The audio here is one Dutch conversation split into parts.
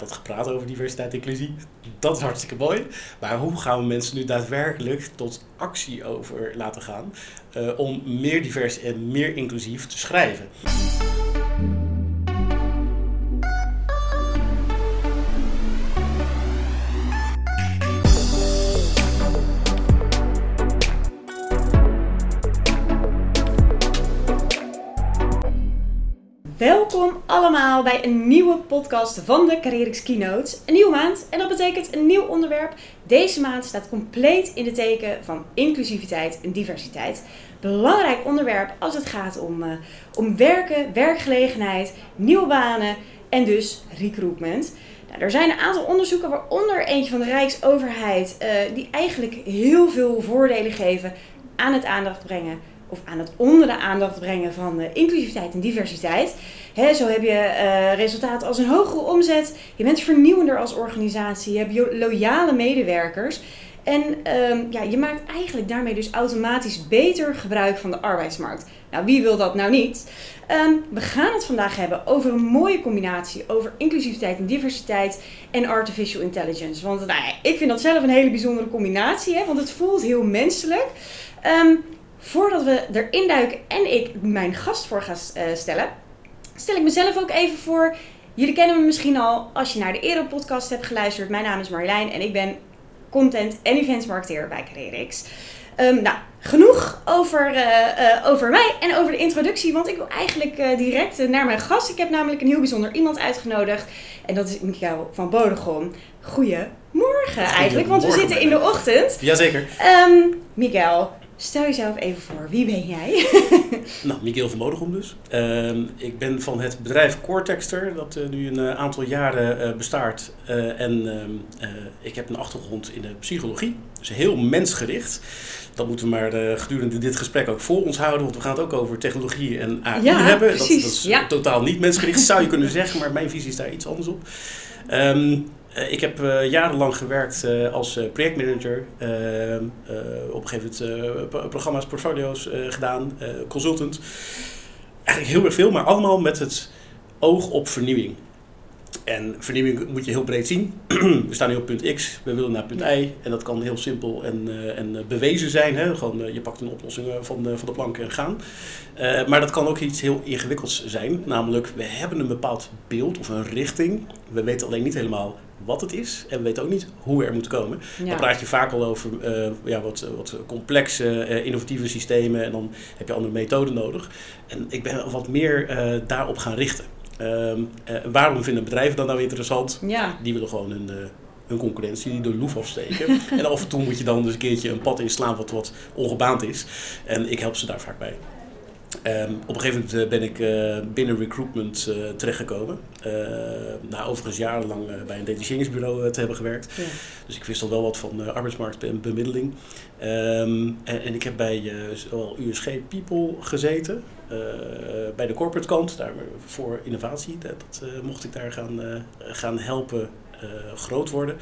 dat gepraat over diversiteit en inclusie, dat is hartstikke mooi. Maar hoe gaan we mensen nu daadwerkelijk tot actie over laten gaan uh, om meer divers en meer inclusief te schrijven? Bij een nieuwe podcast van de Carrierix Keynotes. Een nieuwe maand en dat betekent een nieuw onderwerp. Deze maand staat compleet in de teken van inclusiviteit en diversiteit. Belangrijk onderwerp als het gaat om, uh, om werken, werkgelegenheid, nieuwe banen en dus recruitment. Nou, er zijn een aantal onderzoeken, waaronder eentje van de Rijksoverheid, uh, die eigenlijk heel veel voordelen geven aan het aandacht brengen of aan het onder de aandacht brengen van uh, inclusiviteit en diversiteit. He, zo heb je uh, resultaten als een hogere omzet, je bent vernieuwender als organisatie, je hebt loyale medewerkers. En um, ja, je maakt eigenlijk daarmee dus automatisch beter gebruik van de arbeidsmarkt. Nou, wie wil dat nou niet? Um, we gaan het vandaag hebben over een mooie combinatie over inclusiviteit en diversiteit en artificial intelligence. Want nou, ik vind dat zelf een hele bijzondere combinatie, hè, want het voelt heel menselijk. Um, voordat we erin duiken en ik mijn gast voor ga stellen, stel ik mezelf ook even voor. Jullie kennen me misschien al als je naar de Ero podcast hebt geluisterd. Mijn naam is Marjolein en ik ben content en events marketeer bij Carrierix. Um, nou, genoeg over, uh, uh, over mij en over de introductie, want ik wil eigenlijk uh, direct naar mijn gast. Ik heb namelijk een heel bijzonder iemand uitgenodigd en dat is Mikael van Bodegom. Goedemorgen eigenlijk, want we zitten in de ochtend. Jazeker. Um, Mikael, Stel jezelf even voor, wie ben jij? nou, Miguel van Modegom dus. Uh, ik ben van het bedrijf Cortexter, dat uh, nu een uh, aantal jaren uh, bestaat. en ehm, ik heb een achtergrond in de psychologie, dus heel mensgericht. Dat moeten we maar gedurende dit gesprek ook voor ons houden, want we gaan het ook over technologie en AI ja, hebben. Precies. Dat, dat is ja. totaal niet mensgericht, zou je kunnen zeggen, maar mijn visie is daar iets anders op. Um, ik heb uh, jarenlang gewerkt uh, als projectmanager. op een gegeven moment programma's, portfolio's gedaan, consultant. Eigenlijk heel erg veel, maar allemaal met het oog op vernieuwing. En vernieuwing moet je heel breed zien. we staan nu op punt X, we willen naar punt Y. En dat kan heel simpel en, uh, en bewezen zijn. Hè? Gewoon, uh, je pakt een oplossing van de, van de plank en gaan. Uh, maar dat kan ook iets heel ingewikkelds zijn. Namelijk, we hebben een bepaald beeld of een richting. We weten alleen niet helemaal wat het is. En we weten ook niet hoe we er moeten komen. Ja. Dan praat je vaak al over ja, wat, wat complexe, innovatieve systemen. En dan heb je andere methoden nodig. En ik ben wat meer daarop gaan richten. Um, uh, waarom vinden bedrijven dat nou interessant? Ja. Die willen gewoon hun, uh, hun concurrentie de loef afsteken. en af en toe moet je dan dus een keertje een pad inslaan wat wat ongebaand is. En ik help ze daar vaak bij. Um, op een gegeven moment ben ik uh, binnen recruitment uh, terechtgekomen. Uh, na overigens jarenlang bij een detacheringsbureau te hebben gewerkt. Ja. Dus ik wist al wel wat van arbeidsmarkt en bemiddeling. Um, en, en, ik heb bij zowel USG People gezeten. bij de corporate kant, daar voor innovatie. Dat, dat mocht ik daar gaan, gaan helpen groot worden.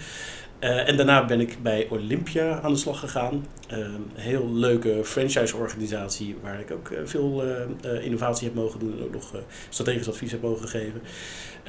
Uh, en daarna ben ik bij Olympia aan de slag gegaan. Uh, een heel leuke franchise-organisatie waar ik ook uh, veel innovatie heb mogen doen en ook nog strategisch advies heb mogen geven.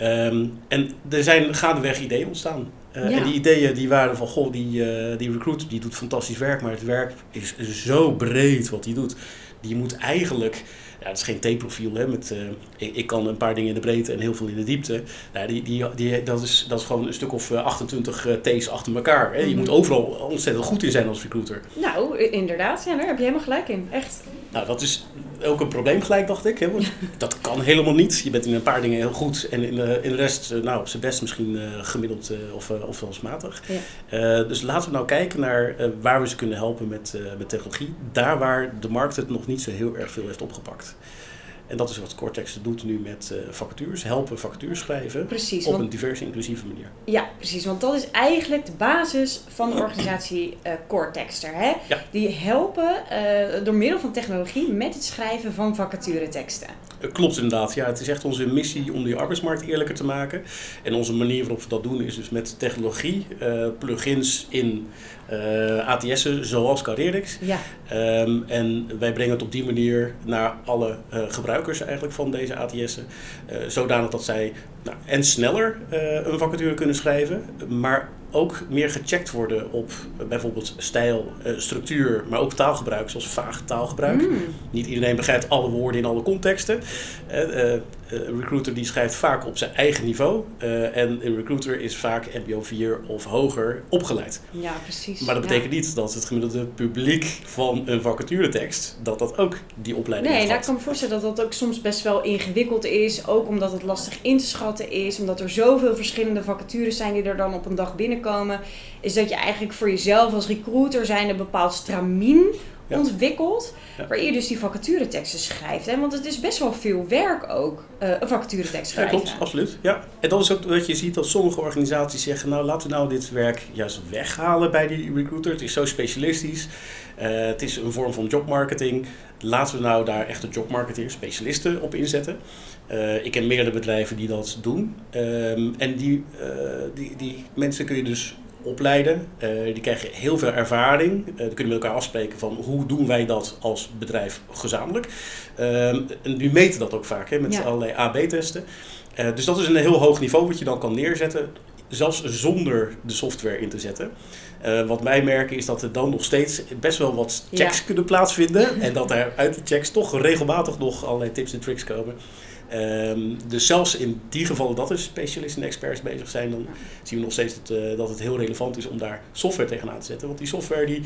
Um, en er zijn gaandeweg ideeën ontstaan. Ja. En die ideeën die waren van, goh, die, die recruiter die doet fantastisch werk, maar het werk is zo breed wat hij doet. Die moet eigenlijk ja, het is geen T-profiel. Hè, met, uh, ik, ik, kan een paar dingen in de breedte en heel veel in de diepte. Nou, die, die, die, dat, is, dat is gewoon een stuk of 28 uh, T's achter elkaar. Hè. Je mm-hmm. moet overal ontzettend goed in zijn als recruiter. Nou, inderdaad. Ja, daar heb je helemaal gelijk in. Echt. Nou, dat is ook een probleem gelijk, dacht ik. Hè, want dat kan helemaal niet. Je bent in een paar dingen heel goed. En in de, in de rest, uh, nou, op zijn best misschien uh, gemiddeld of, of zelfs matig. Ja. dus laten we nou kijken naar waar we ze kunnen helpen met, met technologie. Daar waar de markt het nog niet zo heel erg veel heeft opgepakt. Yeah. En dat is wat Cortex doet nu met uh, vacatures. Helpen vacatures schrijven precies, op want, een diverse, inclusieve manier. Ja, precies. Want dat is eigenlijk de basis van de organisatie uh, Cortexter. Hè? Ja. Die helpen uh, door middel van technologie met het schrijven van vacatureteksten. Klopt inderdaad. Ja, het is echt onze missie om die arbeidsmarkt eerlijker te maken. En onze manier waarop we dat doen is dus met technologie, plugins in ATS'en zoals Carrierix. Ja. Um, en wij brengen het op die manier naar alle uh, gebruikers eigenlijk van deze ATS'en. Uh, zodanig dat zij nou, en sneller uh, een vacature kunnen schrijven, maar ook meer gecheckt worden op uh, bijvoorbeeld stijl, uh, structuur, maar ook taalgebruik, zoals vaag taalgebruik. Mm. Niet iedereen begrijpt alle woorden in alle contexten. een recruiter die schrijft vaak op zijn eigen niveau en een recruiter is vaak MBO 4 of hoger opgeleid. Ja, precies. Maar dat betekent ja. niet dat het gemiddelde publiek van een vacaturetekst, dat dat ook die opleiding Nee, heeft nou, ik kan me voorstellen dat dat ook soms best wel ingewikkeld is. Ook omdat het lastig in te schatten is. Omdat er zoveel verschillende vacatures zijn die er dan op een dag binnenkomen. Is dat je eigenlijk voor jezelf als recruiter zijn een bepaald stramien Ja. ontwikkelt. Ja. Waarin je dus die vacatureteksten schrijft. Hè? Want het is best wel veel werk ook, eh, een vacaturetekst Ja, schrijven. klopt, absoluut. Ja. En dat is ook wat je ziet dat sommige organisaties zeggen, nou laten we nou dit werk juist weghalen bij die recruiter. Het is zo specialistisch. Eh, het is een vorm van jobmarketing. Laten we nou daar echte jobmarketeers, specialisten op inzetten. Eh, ik ken meerdere bedrijven die dat doen. Ehm, en die, eh, die, die mensen kun je dus opleiden. Eh, die krijgen heel veel ervaring. Die kunnen met elkaar afspreken van hoe doen wij dat als bedrijf gezamenlijk. Ehm, en die meten dat ook vaak hè, met Ja. allerlei AB-testen. Dus dat is een heel hoog niveau wat je dan kan neerzetten, zelfs zonder de software in te zetten. Eh, wat wij merken is dat er dan nog steeds best wel wat checks Ja. kunnen plaatsvinden. en dat er uit de checks toch regelmatig nog allerlei tips en tricks komen. Ehm, dus zelfs in die gevallen dat er specialisten en experts bezig zijn, dan zien we nog steeds dat, eh, dat het heel relevant is om daar software tegenaan te zetten. Want die software die,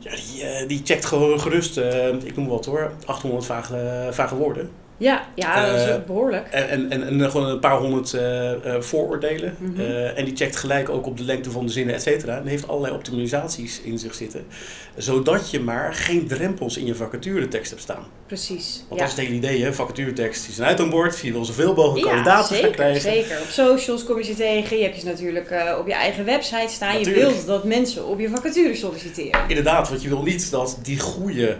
ja, die, eh, die checkt gewoon gerust, ik noem wat hoor, 800 vage, vage woorden. Ja, ja dat is Eh, behoorlijk. En, en, en, en gewoon een paar honderd eh, eh, vooroordelen. Mhm. En die checkt gelijk ook op de lengte van de zinnen, et cetera. En heeft allerlei optimalisaties in zich zitten. Zodat je maar geen drempels in je vacaturetekst hebt staan. Precies. Want ja. dat is het hele idee, hè? vacaturetekst is een uithangbord. Je wil zoveel mogelijk Ja, kandidaten zeker, krijgen. zeker. Op socials kom je ze tegen. Je hebt je natuurlijk op je eigen website staan. Je wilt dat mensen op je vacature solliciteren. Inderdaad, want je wil niet dat die goede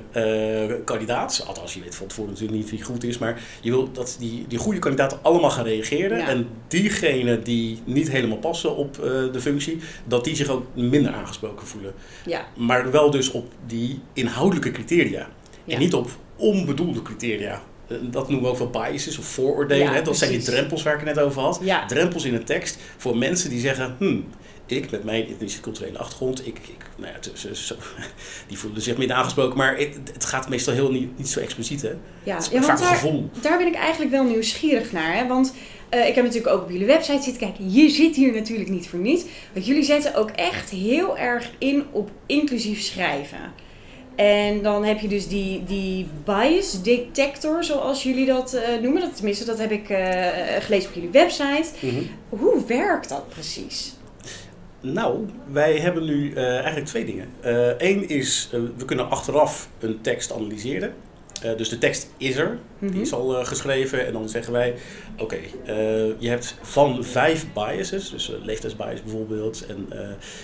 kandidaat, althans je weet van tevoren natuurlijk niet wie goed is, maar je wil dat die, die goede kandidaten allemaal gaan reageren. Ja. En diegenen die niet helemaal passen op eh, de functie, dat die zich ook minder aangesproken voelen. Ja, Maar wel dus op die inhoudelijke criteria. Ja. En niet op onbedoelde criteria. Eh, Dat noemen we ook wel biases of vooroordelen. Ja, hè? Dat zijn die drempels waar ik het net over had. Ja. Drempels in een tekst voor mensen die zeggen... Hmm, ik met mijn etnische culturele achtergrond, ik, ik, nou ja, zo, die voelen zich minder aangesproken. Maar het, het gaat meestal heel niet, niet zo expliciet. Hè? ja. Het is ja vaak daar, gevoel. daar ben ik eigenlijk wel nieuwsgierig naar. Hè? Want eh, ik heb natuurlijk ook op jullie website zitten kijken. Je zit hier natuurlijk niet voor niets. Want jullie zetten ook echt heel erg in op inclusief schrijven. En dan heb je dus die, die bias detector, zoals jullie dat eh, noemen. Dat, tenminste, dat heb ik eh, gelezen op jullie website. Mhm. Hoe werkt dat precies? Nou, wij hebben nu eh, eigenlijk twee dingen. Eén is, eh, we kunnen achteraf een tekst analyseren. Eh, dus de tekst is er, die Mhm. is al eh, geschreven. En dan zeggen wij, oké, eh, je hebt van vijf biases, dus eh, leeftijdsbias bijvoorbeeld, en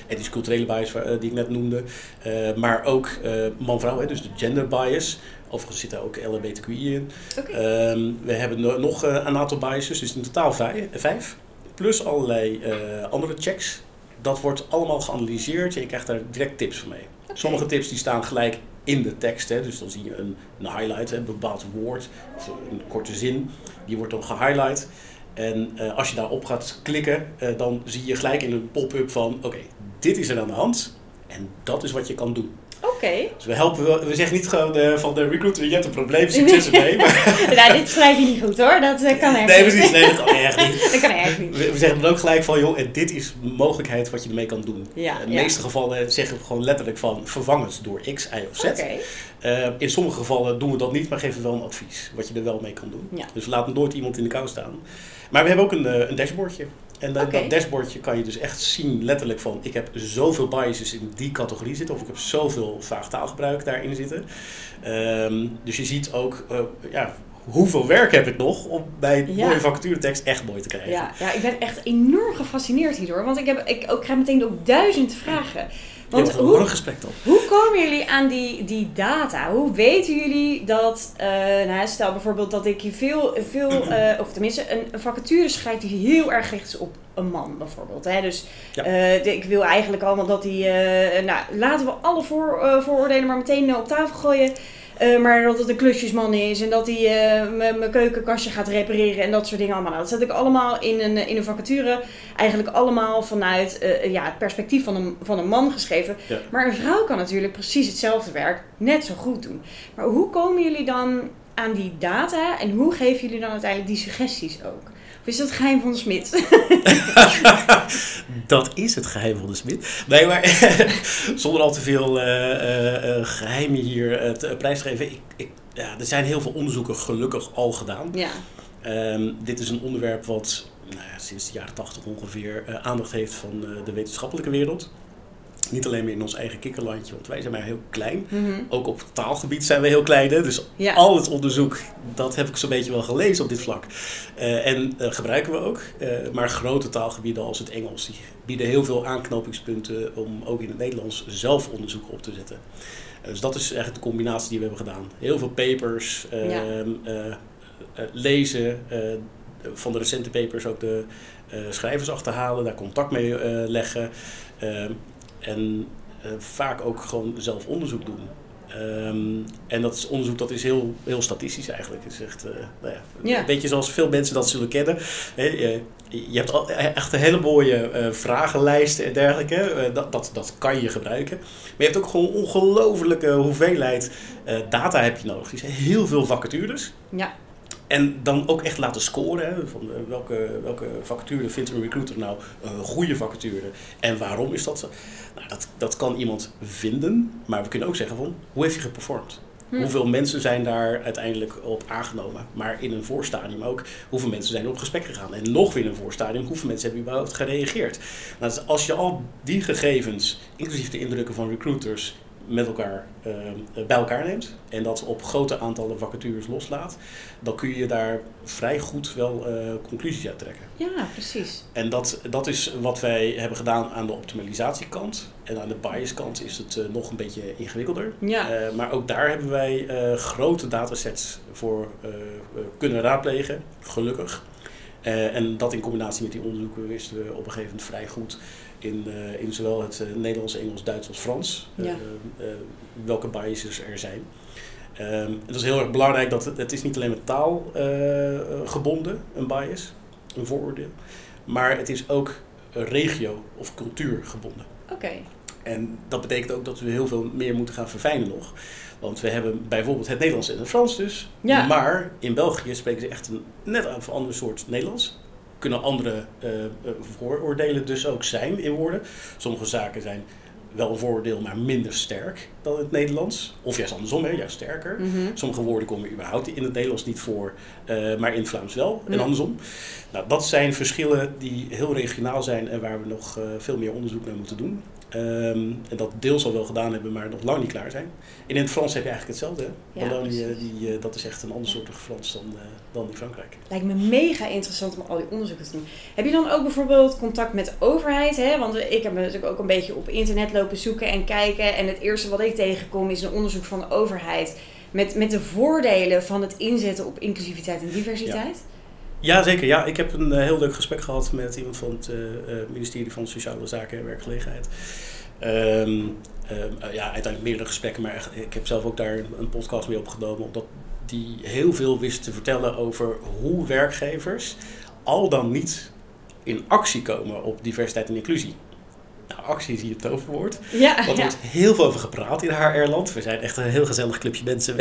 etnisch culturele bias eh, die ik net noemde. eh, maar ook eh, man-vrouw, dus de gender bias. Overigens zit daar ook LHBTQI in. Ehm, we hebben no- nog eh, een aantal biases, dus in totaal vijf. vijf plus allerlei eh, andere checks. Dat wordt allemaal geanalyseerd en je krijgt daar direct tips van mee. Sommige tips die staan gelijk in de tekst. Hè, dus dan zie je een, een highlight, een bepaald woord, of een korte zin. Die wordt dan gehighlight. En eh, als je daarop gaat klikken, eh, dan zie je gelijk in een pop-up van... Oké, dit is er aan de hand en dat is wat je kan doen. Oké. Dus we helpen, we zeggen niet gewoon eh, van de recruiter, je hebt een probleem, succes ermee. Maar, nou, dit schrijf je niet goed hoor. Dat eh, kan echt nee, niet. precies, nee, dat kan echt niet. dat kan echt niet. We, we zeggen dan ook gelijk van, joh, en dit is mogelijkheid wat je ermee kan doen. Ja, in de ja. meeste gevallen zeggen we gewoon letterlijk van, vervang het door X, Y of Z. Oké. Eh, in sommige gevallen doen we dat niet, maar geven we wel een advies, wat je er wel mee kan doen. Ja. Dus laten nooit iemand in de kou staan. Maar we hebben ook een, een dashboardje. En dat, Oké. dat dashboardje kan je dus echt zien, letterlijk van, ik heb zoveel biases in die categorie zitten, of ik heb zoveel vaag taalgebruik daarin zitten. Ehm, dus je ziet ook, eh, ja, hoeveel werk heb ik nog om bij Ja. mooie vacaturetekst echt mooi te krijgen. Ja, ja, ik ben echt enorm gefascineerd hierdoor. Want ik, heb, ik ook, krijg meteen ook duizend vragen. Want hoe, een gesprek dan. hoe komen jullie aan die, die data? Hoe weten jullie dat, eh, nou, stel bijvoorbeeld dat ik je veel, veel eh, of tenminste een, een vacature schrijf die heel erg gericht is op een man bijvoorbeeld. Hè? Dus Ja. eh, de- ik wil eigenlijk allemaal dat die, nou laten we alle voor, vooroordelen maar meteen op tafel gooien. Eh, maar dat het een klusjesman is en dat hij eh, mijn keukenkastje gaat repareren en dat soort dingen allemaal. Nou, dat zet ik allemaal in een, in een vacature. Eigenlijk allemaal vanuit eh, ja, het perspectief van een, van een man geschreven. Ja. Maar een vrouw kan natuurlijk precies hetzelfde werk net zo goed doen. Maar hoe komen jullie dan aan die data en hoe geven jullie dan uiteindelijk die suggesties ook? Of is dat het geheim van de smid? dat is het geheim van de smid. Nee, maar zonder al te veel eh, eh, eh, geheimen hier te prijs te geven. Ik, ik, ja, er zijn heel veel onderzoeken gelukkig al gedaan. ja. Ehm, dit is een onderwerp wat nou ja, sinds de jaren tachtig ongeveer aandacht heeft van de wetenschappelijke wereld. Niet alleen maar in ons eigen kikkerlandje, want wij zijn maar heel klein. Mhm. Ook op taalgebied zijn we heel klein. Hè? Dus Ja. al het onderzoek, dat heb ik zo'n beetje wel gelezen op dit vlak. Eh, en eh, gebruiken we ook. Eh, maar grote taalgebieden als het Engels, die bieden heel veel aanknopingspunten om ook in het Nederlands zelf onderzoek op te zetten. Dus dat is eigenlijk de combinatie die we hebben gedaan. Heel veel papers, eh, Ja. eh, eh, lezen, van de recente papers ook de schrijvers achterhalen, daar contact mee leggen. Eh, en eh, vaak ook gewoon zelf onderzoek doen. Ehm, en dat is onderzoek dat is heel, heel statistisch eigenlijk. Het is echt, eh, nou ja, Ja. een beetje zoals veel mensen dat zullen kennen. Hè, je, je hebt al, echt een hele mooie eh, vragenlijsten en dergelijke. Eh, dat, dat, dat kan je gebruiken. Maar je hebt ook gewoon ongelofelijke hoeveelheid eh, data heb je nodig. Er zijn heel veel vacatures. Ja. En dan ook echt laten scoren. Hè, van eh, welke, welke vacature vindt een recruiter nou een goede vacature. En waarom is dat zo? Nou, dat, dat kan iemand vinden. Maar we kunnen ook zeggen van, hoe heeft hij geperformed? Hm. Hoeveel mensen zijn daar uiteindelijk op aangenomen? Maar in een voorstadium ook, hoeveel mensen zijn er op gesprek gegaan? En nog weer in een voorstadium, hoeveel mensen hebben überhaupt gereageerd? Nou, dus als je al die gegevens, inclusief de indrukken van recruiters, met elkaar eh, bij elkaar neemt en dat op grote aantallen vacatures loslaat, dan kun je daar vrij goed wel eh, conclusies uit trekken. Ja, precies. En dat, dat is wat wij hebben gedaan aan de optimalisatiekant. En aan de biaskant is het eh, nog een beetje ingewikkelder. Ja. Eh, maar ook daar hebben wij grote datasets voor kunnen raadplegen, gelukkig. En dat in combinatie met die onderzoeken wisten we op een gegeven moment vrij goed in, eh, in zowel het eh, Nederlands, Engels, Duits als Frans eh, Ja. welke biases er zijn. Ehm, het is heel erg belangrijk dat het, het is niet alleen met taal gebonden, een bias, een vooroordeel, maar het is ook regio of cultuur gebonden. Oké. En dat betekent ook dat we heel veel meer moeten gaan verfijnen nog. Want we hebben bijvoorbeeld het Nederlands en het Frans dus. Ja. Maar in België spreken ze echt een net een ander soort Nederlands. Kunnen andere eh, eh, vooroordelen dus ook zijn in woorden. Sommige zaken zijn wel een vooroordeel, maar minder sterk dan het Nederlands. Of juist andersom, hè, juist sterker. Mhm. Sommige woorden komen überhaupt in het Nederlands niet voor, eh, maar in het Vlaams wel. En andersom. Nou, dat zijn verschillen die heel regionaal zijn en waar we nog veel meer onderzoek naar moeten doen. Ehm, en dat deels al wel gedaan hebben, maar nog lang niet klaar zijn. En in het Frans heb je eigenlijk hetzelfde. hè? Ja, Wallonië, die, eh, dat is echt een ander soort Frans dan, eh, dan in Frankrijk. Lijkt me mega interessant om al die onderzoeken te doen. Heb je dan ook bijvoorbeeld contact met de overheid? Hè? Want ik heb natuurlijk ook een beetje op internet lopen zoeken en kijken. En het eerste wat ik tegenkom is een onderzoek van de overheid. Met, met de voordelen van het inzetten op inclusiviteit en diversiteit. Ja, zeker. Ja, ik heb een eh, heel leuk gesprek gehad met iemand van het eh, eh, ministerie van Sociale Zaken en Werkgelegenheid. Ehm, ehm, eh, ja, uiteindelijk meerdere gesprekken, maar ik heb zelf ook daar een podcast mee opgenomen, omdat die heel veel wist te vertellen over hoe werkgevers al dan niet in actie komen op diversiteit en inclusie. Nou, actie is hier het toverwoord. Ja, Want er ja. wordt heel veel over gepraat in HR-land. We zijn echt een heel gezellig clubje mensen.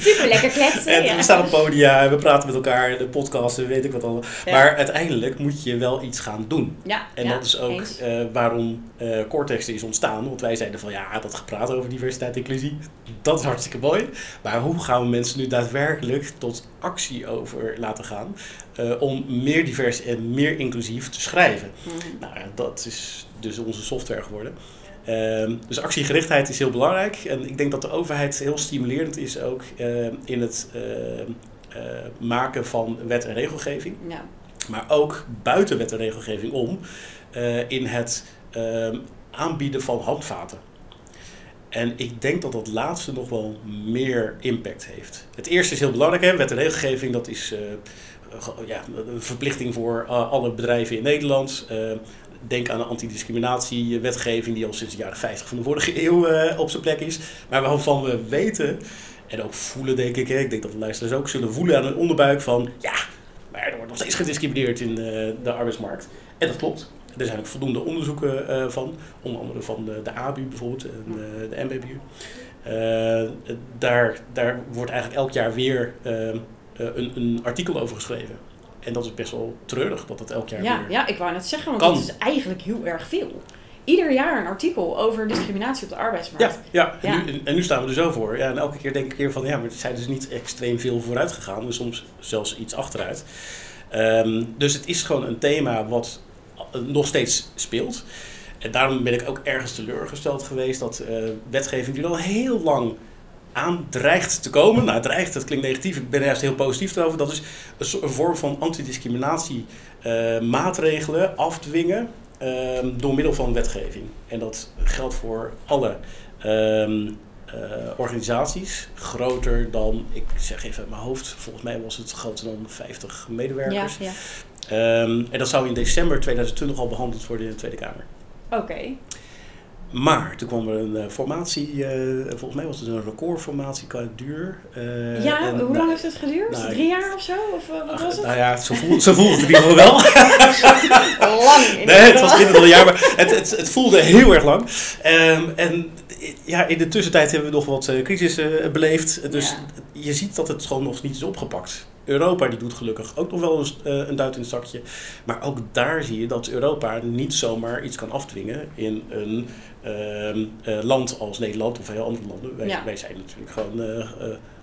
super lekker kletsen. En ja. we staan op podia, we praten met elkaar, de podcasten, weet ik wat allemaal. Maar uiteindelijk moet je wel iets gaan doen. Ja, En dat is ook eh, waarom eh Cortex is ontstaan. Want wij zeiden van ja, dat gepraat over diversiteit en inclusie, dat is hartstikke mooi. Maar hoe gaan we mensen nu daadwerkelijk tot actie over laten gaan? eh, om meer divers en meer inclusief te schrijven. Mhm. Nou, dat is dus onze software geworden. Ehm, dus actiegerichtheid is heel belangrijk. En ik denk dat de overheid heel stimulerend is ook ehm, in het ehm, eh, maken van wet en regelgeving. Ja. Maar ook buiten wet en regelgeving om eh, in het aanbieden van handvaten. En ik denk dat dat laatste nog wel meer impact heeft. Het eerste is heel belangrijk, hè? wet en regelgeving, dat is eh, ja, een verplichting voor alle bedrijven in Nederland. Eh, denk aan de antidiscriminatiewetgeving die al sinds de jaren 50 van de vorige eeuw eh, op zijn plek is. Maar waarvan we weten en ook voelen, denk ik. Hè, ik denk dat de luisteraars ook zullen voelen aan hun onderbuik van ja, maar er wordt nog steeds gediscrimineerd in de, de arbeidsmarkt. En dat klopt. Er zijn ook voldoende onderzoeken uh, van, onder andere van de, de ABU bijvoorbeeld en de MBBU. Uh, daar, daar wordt eigenlijk elk jaar weer ehm, een, een artikel over geschreven. En dat is best wel treurig dat dat elk jaar ja, weer Ja, ik wou net zeggen, want kan. dat is eigenlijk heel erg veel. Ieder jaar een artikel over discriminatie op de arbeidsmarkt. Ja, ja. En. Nu, en nu staan we er zo voor. Ja, en elke keer denk ik weer van ja, maar het zijn dus niet extreem veel vooruit gegaan. Dus soms zelfs iets achteruit. Ehm, dus het is gewoon een thema wat nog steeds speelt. En daarom ben ik ook ergens teleurgesteld geweest dat eh, wetgeving die al heel lang aan dreigt te komen. Nou, dreigt, dat klinkt negatief. Ik ben er juist heel positief over. Dat is een, vorm van antidiscriminatie eh, maatregelen afdwingen ehm, door middel van wetgeving. En dat geldt voor alle ehm, eh, organisaties. Groter dan, ik zeg even uit mijn hoofd, volgens mij was het groter dan 50 Ja, medewerkers. ja. Ehm, en dat zou in december 2020 al behandeld worden in de Tweede Kamer. Oké. Maar toen kwam er een eh, formatie, eh, volgens mij was het een recordformatie qua duur. eh, ja, en, hoe nou, lang heeft het geduurd? nou, Drie jaar of zo? Of wat ach, was het? Nou ja, zo voelde, zo voelde het in ieder geval wel. Lang. in Nee, het was minder dan een jaar, maar het, het, het voelde heel erg lang. Ehm, en ja, in de tussentijd hebben we nog wat crisis eh, beleefd. Dus Ja. je ziet dat het gewoon nog niet is opgepakt. Europa die doet gelukkig ook nog wel een, eh, een duit in het zakje. Maar ook daar zie je dat Europa niet zomaar iets kan afdwingen in een ehm, eh, land als Nederland of heel andere landen. Wij, Ja. wij zijn natuurlijk gewoon eh,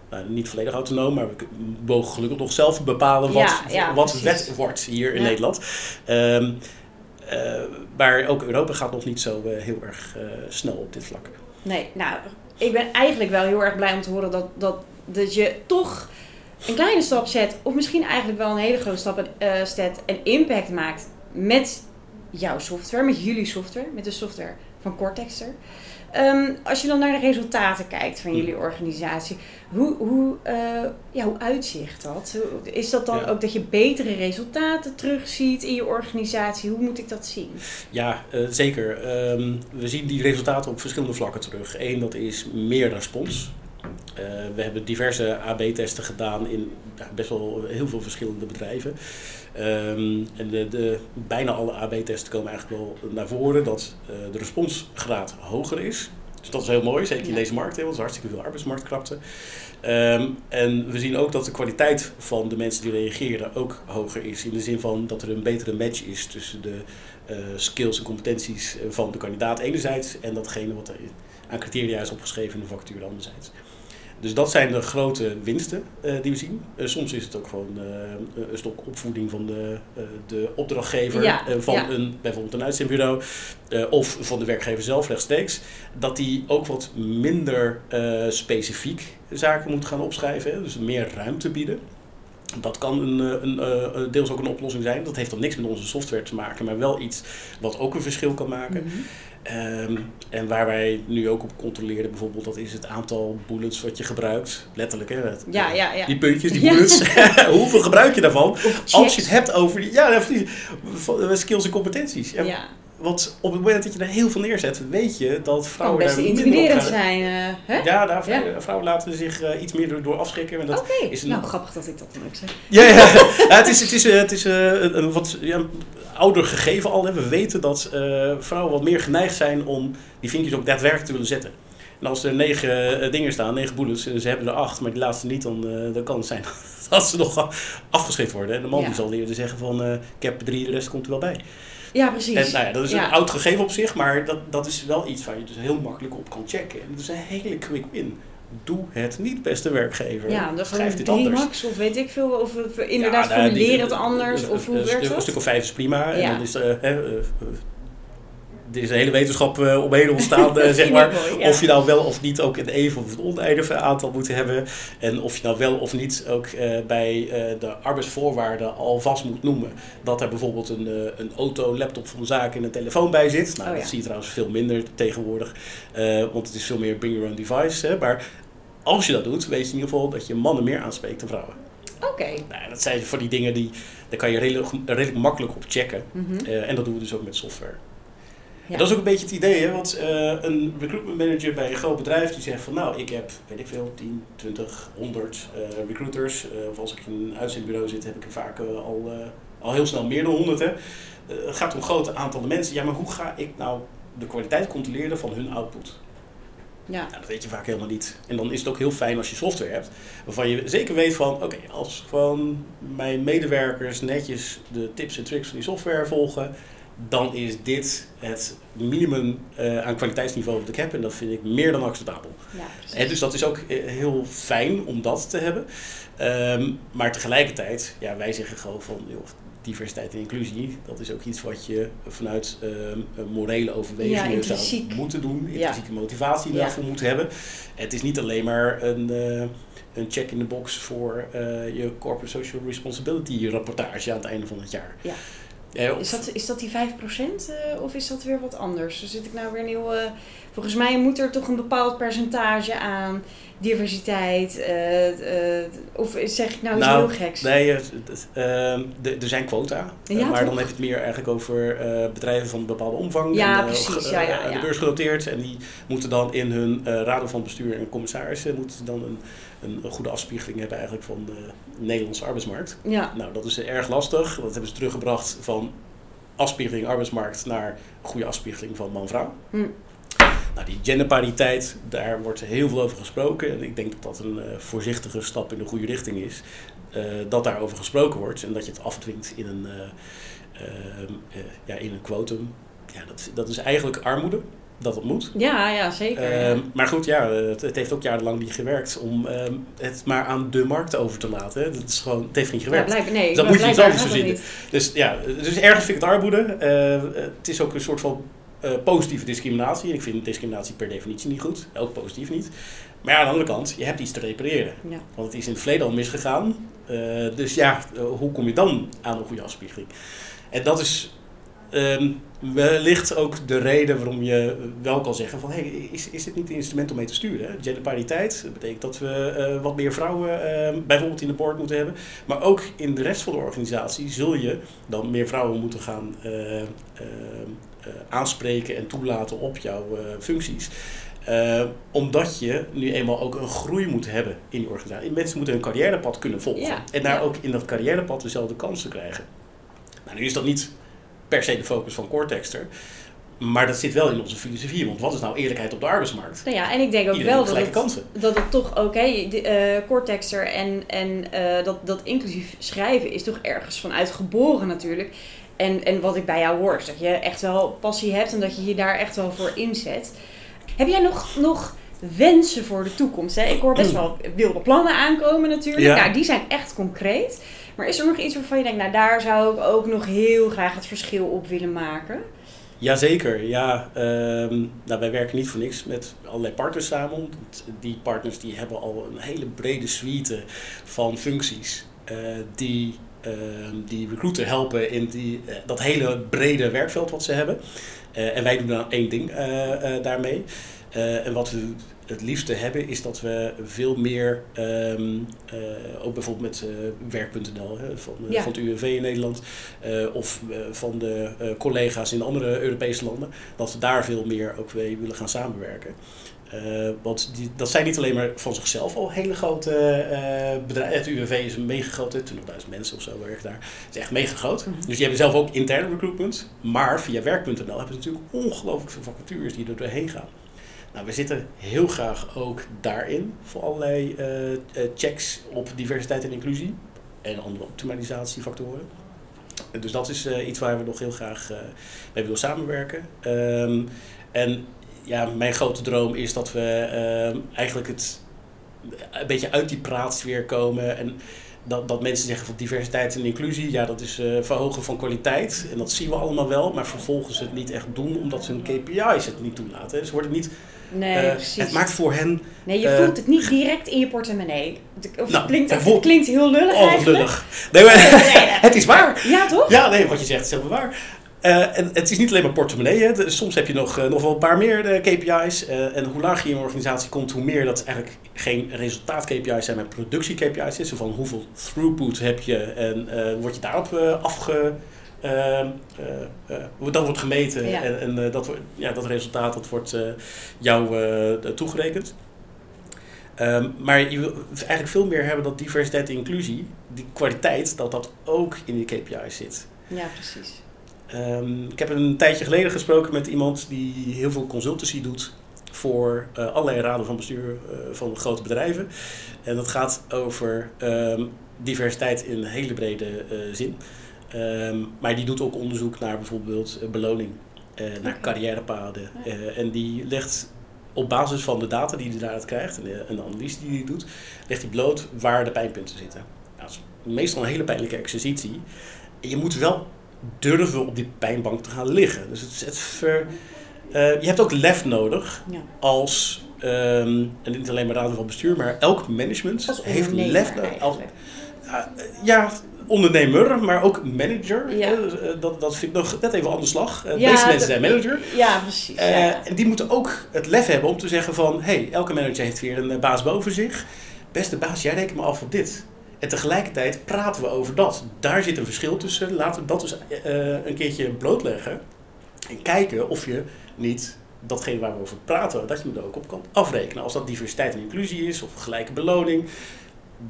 nou, niet volledig autonoom, maar we mogen gelukkig nog zelf bepalen wat, Ja, ja, wat wet wordt hier in. Nederland. Eh, maar ook Europa gaat nog niet zo heel erg snel op dit vlak. Nee, nou, ik ben eigenlijk wel heel erg blij om te horen dat, dat, dat je toch een kleine stap zet, of misschien eigenlijk wel een hele grote stap eh, zet en impact maakt met jouw software, met jullie software, met de software van Cortexter. Ehm, als je dan naar de resultaten kijkt van jullie organisatie, hoe, hoe, eh, ja, hoe uitzicht dat? Is dat dan Ja. ook dat je betere resultaten terugziet in je organisatie? Hoe moet ik dat zien? Ja, eh, zeker. Ehm, we zien die resultaten op verschillende vlakken terug. Eén, dat is meer respons. Eh, we hebben diverse AB-testen gedaan in ja, best wel heel veel verschillende bedrijven. Ehm, en de, de, bijna alle AB-testen komen eigenlijk wel naar voren dat eh, de responsgraad hoger is. Dus dat is heel mooi, zeker in deze markt, hè, want er is hartstikke veel arbeidsmarktkrapte. Ehm, en we zien ook dat de kwaliteit van de mensen die reageren ook hoger is. In de zin van dat er een betere match is tussen de eh, skills en competenties van de kandidaat enerzijds en datgene wat er aan criteria is opgeschreven in de vacature anderzijds. Dus dat zijn de grote winsten eh, die we zien. Eh, soms is het ook gewoon eh, een stok opvoeding van de, de opdrachtgever Ja, van ja. een, bijvoorbeeld een uitzendbureau of van de werkgever zelf rechtstreeks. Dat die ook wat minder specifiek zaken moet gaan opschrijven. Hè, dus meer ruimte bieden. Dat kan een, een, deels ook een oplossing zijn. Dat heeft dan niks met onze software te maken, maar wel iets wat ook een verschil kan maken. Mhm. Ehm, en waar wij nu ook op controleren, bijvoorbeeld, dat is het aantal bullets wat je gebruikt. Letterlijk, hè? het- Ja, ja, ja. Die puntjes, die bullets. Hoeveel gebruik je daarvan? Of Als je het hebt over die, ja, die, van- skills en competenties. En Ja, Want op het moment dat je er heel veel neerzet, weet je dat kan vrouwen best daar minder op intimiderend zijn. eh, hè? Ja, daar, Ja. vrouwen laten zich eh, iets meer door, door afschrikken. Oké, nou grappig dat ik dat dan ook zeg. Ja, ja. Ja, het is, het is, eh, het is eh, een, een wat ja, ouder gegeven al. Hè. We weten dat eh, vrouwen wat meer geneigd zijn om die vinkjes ook daadwerkelijk te willen zetten. En als er negen eh, dingen staan, negen bullets, en ze hebben er acht, maar die laatste niet, dan, eh, dan kan het zijn dat ze nog afgeschrikt worden. En de man Ja. die zal eerder zeggen van, eh, ik heb drie, de rest komt er wel bij. Ja, precies. En nou ja, dat is Ja. een oud gegeven op zich, maar dat, dat is wel iets waar je dus heel makkelijk op kan checken. En dat is een hele quick win. Doe het niet, beste werkgever. ja, dan Schrijf dit drie anders. max of weet ik veel. Of, inderdaad Ja, nou, die- formuleer het anders. een- Of hoe een, werkt stuk- dat? Een stuk of vijf is prima. En Ja. dan is eh, eh, eh, er is een hele wetenschap eh, omheen ontstaan, eh, zeg maar. ik mooi, ja. Of je nou wel of niet ook een even of een oneindige aantal moet hebben. En of je nou wel of niet ook eh, bij de arbeidsvoorwaarden alvast moet noemen. Dat er bijvoorbeeld een, een auto, laptop van zaak en een telefoon bij zit. Nou, Oh, ja. dat zie je trouwens veel minder tegenwoordig. want het is veel meer bring your own device. Hè. Maar als je dat doet, weet je in ieder geval dat je mannen meer aanspreekt dan vrouwen. Oké. Nou, dat zijn van die dingen die, daar kan je redelijk, redelijk makkelijk op checken. Mhm. En dat doen we dus ook met software. En dat is ook een beetje het idee, hè? want eh, een recruitment manager bij een groot bedrijf die zegt van nou, ik heb, weet ik veel, 10, 20, 100 eh, recruiters. Eh, of als ik in een uitzendbureau zit, heb ik er vaak eh, al, al heel snel meer dan 100. Hè? Eh, het gaat om grote aantallen mensen. Ja, maar hoe ga ik nou de kwaliteit controleren van hun output? Ja. Nou, dat weet je vaak helemaal niet. En dan is het ook heel fijn als je software hebt, waarvan je zeker weet van, oké, als gewoon mijn medewerkers netjes de tips en tricks van die software volgen, dan is dit het minimum eh, aan kwaliteitsniveau wat ik heb en dat vind ik meer dan acceptabel. Ja. En dus dat is ook eh, heel fijn om dat te hebben. Ehm, maar tegelijkertijd, ja, wij zeggen gewoon van joh, diversiteit en inclusie, dat is ook iets wat je vanuit een morele overwegingen zou moeten doen. Ja. Intrinsieke motivatie Ja. daarvoor moeten hebben. Het is niet alleen maar een, eh, een check in the box voor je corporate social responsibility rapportage aan het einde van het jaar. Is dat, is dat die 5% eh, of is dat weer wat anders? Zit ik nou weer een heel. Volgens mij moet er toch een bepaald percentage aan diversiteit. eh, eh, of zeg ik nou iets Nou, heel geks? Nee, ehm, er zijn quota. Ja, Eh, maar toch? dan heb je het meer eigenlijk over bedrijven van een bepaalde omvang. Ja, en, precies. Ja, ja, ja. De beurs genoteerd. En die moeten dan in hun raden van bestuur en commissarissen moeten dan een, een, een goede afspiegeling hebben eigenlijk van de Nederlandse arbeidsmarkt. Ja, Nou, dat is erg lastig. Dat hebben ze teruggebracht van afspiegeling arbeidsmarkt naar goede afspiegeling van man-vrouw. Hm. Nou, die genderpariteit, daar wordt heel veel over gesproken. En ik denk dat dat een eh, voorzichtige stap in de goede richting is. eh, dat daarover gesproken wordt en dat je het afdwingt in een, eh, ja, in een quotum. Ja, dat, dat is eigenlijk armoede, dat het moet. ja, ja zeker. ja. Ehm, maar goed, ja, het, het heeft ook jarenlang niet gewerkt om ehm, het maar aan de markt over te laten. Hè. Dat is gewoon, het heeft niet ja, gewerkt. nee, Dus dan moet je iets anders verzinnen. Dus ja, dus ergens vind ik het armoede. Het is ook een soort van eh, positieve discriminatie. Ik vind discriminatie per definitie niet goed. Ook positief niet. Maar ja, aan de andere kant, je hebt iets te repareren. Ja. Want het is in het verleden al misgegaan. Eh, dus ja, eh, hoe kom je dan aan een goede afspiegeling? En dat is ehm, wellicht ook de reden waarom je wel kan zeggen van... Hey, is, is dit niet een instrument om mee te sturen? Genderpariteit dat betekent dat we wat meer vrouwen eh, bijvoorbeeld in de board moeten hebben. Maar ook in de rest van de organisatie zul je dan meer vrouwen moeten gaan eh, eh, eh, aanspreken en toelaten op jouw eh, functies. Eh, omdat je nu eenmaal ook een groei moet hebben in die organisatie. Mensen moeten hun carrièrepad kunnen volgen. Ja, En daar ja. ook in dat carrièrepad dezelfde kansen krijgen. Nou, nu is dat niet per se de focus van Cortexter. Maar dat zit wel in onze filosofie. Want wat is nou eerlijkheid op de arbeidsmarkt? Nou ja, en ik denk ook Iedereen wel dat het, kansen. dat het toch ook, hè, de, eh, Cortexter en, en eh, dat, dat inclusief schrijven is toch ergens vanuit geboren natuurlijk. En, en wat ik bij jou hoor, is dat je echt wel passie hebt en dat je je daar echt wel voor inzet. Heb jij nog, nog wensen voor de toekomst? Hè? Ik hoor best wel wilde plannen aankomen natuurlijk. Ja. Nou, die zijn echt concreet. Maar is er nog iets waarvan je denkt, nou daar zou ik ook nog heel graag het verschil op willen maken? Jazeker, ja. ehm, nou, wij werken niet voor niks met allerlei partners samen. Die partners die hebben al een hele brede suite van functies eh, die, die recruiter helpen in die, eh, dat hele brede werkveld wat ze hebben. Eh, en wij doen dan één ding eh, daarmee. En wat we het liefste hebben is dat we veel meer, ehm, eh, ook bijvoorbeeld met werk.nl van, Ja. van het UWV in Nederland, of van de collega's in andere Europese landen, dat we daar veel meer ook mee willen gaan samenwerken. Eh, want die, dat zijn niet alleen maar van zichzelf al hele grote eh, bedrijven. Het UWV is een mega groot, 20.000 mensen of zo werken daar. Het is echt mega groot. Mhm. Dus die hebben zelf ook interne recruitment. Maar via werk.nl hebben ze natuurlijk ongelooflijk veel vacatures die er doorheen gaan. Nou, we zitten heel graag ook daarin voor allerlei eh, checks op diversiteit en inclusie en andere optimalisatiefactoren. Dus dat is iets waar we nog heel graag mee willen samenwerken. Ehm, en ja, mijn grote droom is dat we ehm, eigenlijk het een beetje uit die praatsfeer komen en dat, dat mensen zeggen van diversiteit en inclusie, ja, dat is eh, verhogen van kwaliteit. En dat zien we allemaal wel, maar vervolgens het niet echt doen omdat hun KPI's het niet toelaten. Ze worden niet, Nee, eh, precies. het maakt voor hen Nee, je Eh, voelt het niet direct in je portemonnee. Of Nou, klinkt, het klinkt heel lullig oh, eigenlijk. lullig. Nee, maar, Nee, nee. het is waar. Ja, toch? Ja, nee, wat je zegt is helemaal waar. Uh, en het is niet alleen maar portemonnee. Hè. Soms heb je nog, uh, nog wel een paar meer uh, KPI's. en hoe lager je in een organisatie komt, hoe meer dat eigenlijk geen resultaat-KPI's zijn, maar productie-KPI's is. Zo van hoeveel throughput heb je en word je daarop afge... dat wordt gemeten ja. en, en dat, ja, dat resultaat dat wordt jou toegerekend. Um, maar je wil eigenlijk veel meer hebben dat diversiteit en inclusie, die kwaliteit, dat dat ook in die KPI's zit. Ja, precies. Um, ik heb een tijdje geleden gesproken met iemand die heel veel consultancy doet voor uh, allerlei raden van bestuur uh, van grote bedrijven. En dat gaat over um, diversiteit in een hele brede uh, zin. Um, maar die doet ook onderzoek naar bijvoorbeeld beloning, naar carrièrepaden. en die legt op basis van de data die hij daaruit krijgt en de, en de analyse die hij doet, legt hij bloot waar de pijnpunten zitten. Nou, dat is meestal een hele pijnlijke exercitie. je moet wel durven op die pijnbank te gaan liggen. Dus het, het ver, uh, je hebt ook lef nodig ja. als, um, en niet alleen maar raden van bestuur, maar elk management heeft lef nodig. Als, uh, ja, ondernemer, maar ook manager. Ja. Uh, dat, dat vind ik nog net even een andere slag. Ja, meeste mensen zijn manager. Ja, precies. En die moeten ook het lef hebben om te zeggen van... hé, hey, elke manager heeft weer een baas boven zich. Beste baas, jij rekent me af op dit. En tegelijkertijd praten we over dat. Daar zit een verschil tussen. Laten we dat dus uh, een keertje blootleggen. En kijken of je niet datgene waar we over praten, dat je er ook op kan afrekenen. Als dat diversiteit en inclusie is of gelijke beloning,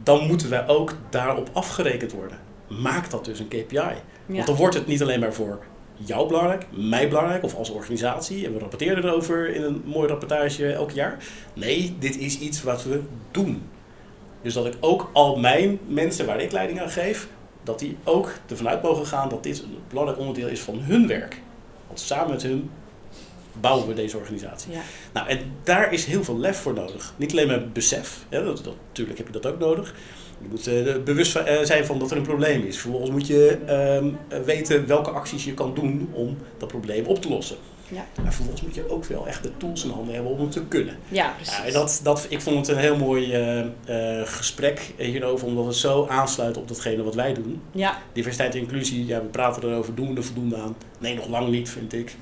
dan moeten wij ook daarop afgerekend worden. Maak dat dus een KPI. Ja. Want dan wordt het niet alleen maar voor jou belangrijk, mij belangrijk of als organisatie. En we rapporteren erover in een mooi rapportage elk jaar. Nee, dit is iets wat we doen. Dus dat ik ook al mijn mensen waar ik leiding aan geef, dat die ook ervan uit mogen gaan dat dit een belangrijk onderdeel is van hun werk. Want samen met hun bouwen we deze organisatie. Ja. Nou, en daar is heel veel lef voor nodig. Niet alleen maar besef, dat, dat, natuurlijk heb je dat ook nodig. Je moet uh, bewust uh, zijn van dat er een probleem is. Vervolgens moet je uh, weten welke acties je kan doen om dat probleem op te lossen. Ja. Maar vervolgens moet je ook wel echt de tools in handen hebben om het te kunnen. Ja, precies. Ja, dat, dat, ik vond het een heel mooi uh, uh, gesprek hierover, omdat het zo aansluit op datgene wat wij doen. Ja. Diversiteit en inclusie, ja, we praten erover, doen we er voldoende aan? Nee, nog lang niet, vind ik.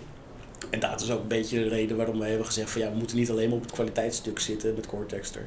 En dat is ook een beetje de reden waarom wij hebben gezegd van ja, we moeten niet alleen maar op het kwaliteitsstuk zitten met Cortexter.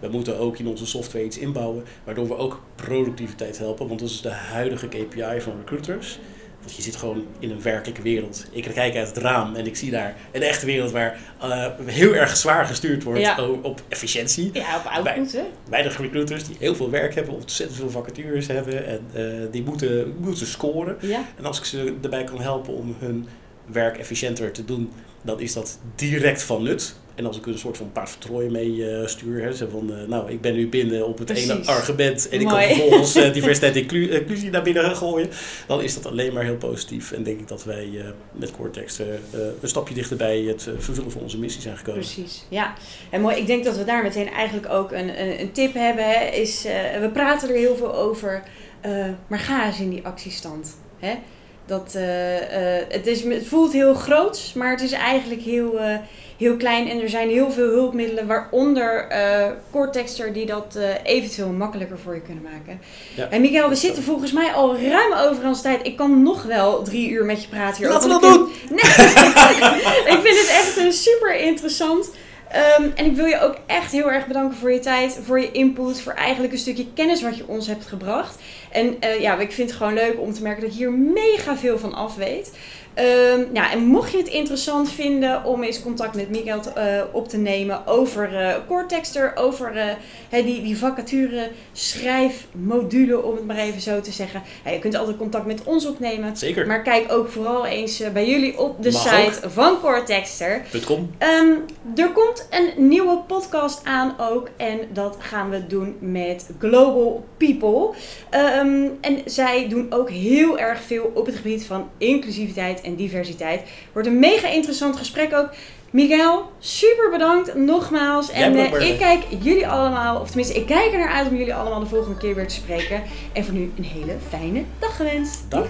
We moeten ook in onze software iets inbouwen, waardoor we ook productiviteit helpen. Want dat is de huidige KPI van recruiters. Want je zit gewoon in een werkelijke wereld. Ik kijk uit het raam en ik zie daar een echte wereld waar uh, heel erg zwaar gestuurd wordt ja. op efficiëntie. Ja, op output. Wij, weinig recruiters die heel veel werk hebben, ontzettend veel vacatures hebben en uh, die moeten, moeten scoren. Ja. En als ik ze erbij kan helpen om hun werk efficiënter te doen, dan is dat direct van nut. En als ik een soort van paard vertrooien mee uh, stuur, hè, zo van, uh, nou, ik ben nu binnen op het Precies. ene argument en ik kan vervolgens uh, diversiteit en inclusie naar binnen gooien, dan is dat alleen maar heel positief. En denk ik dat wij met Cortex een stapje dichter bij het vervullen van onze missie zijn gekomen. Precies, ja. En mooi, ik denk dat we daar meteen eigenlijk ook een, een, een tip hebben. Hè, is, we praten er heel veel over, maar ga eens in die actiestand. Hè? Dat, het, is, het voelt heel groot, maar het is eigenlijk heel, heel klein. En er zijn heel veel hulpmiddelen, waaronder Cortexter, die dat eventueel makkelijker voor je kunnen maken. Ja. En Miguel, we zitten volgens mij al ruim over ons tijd. Ik kan nog wel drie uur met je praten hier. Laten we dat doen! Nee, ik vind het echt een super interessant. Um, en ik wil je ook echt heel erg bedanken voor je tijd, voor je input, voor eigenlijk een stukje kennis wat je ons hebt gebracht. En uh, ja, ik vind het gewoon leuk om te merken dat ik hier mega veel van af weet. Um, ja, en mocht je het interessant vinden om eens contact met Miguel te, uh, op te nemen over uh, Cortexter, over uh, die, die vacature schrijfmodule, om het maar even zo te zeggen. Ja, je kunt altijd contact met ons opnemen. Zeker. Maar kijk ook vooral eens bij jullie op de Mag site ook. van Cortexter.com. Um, ehm, er komt een nieuwe podcast aan ook en dat gaan we doen met Global People. Um, en zij doen ook heel erg veel op het gebied van inclusiviteit en diversiteit. Wordt een mega interessant gesprek ook. Miguel, super bedankt nogmaals. En uh, ik kijk jullie allemaal, of tenminste, ik kijk er naar uit om jullie allemaal de volgende keer weer te spreken. En voor nu een hele fijne dag gewenst. Dag.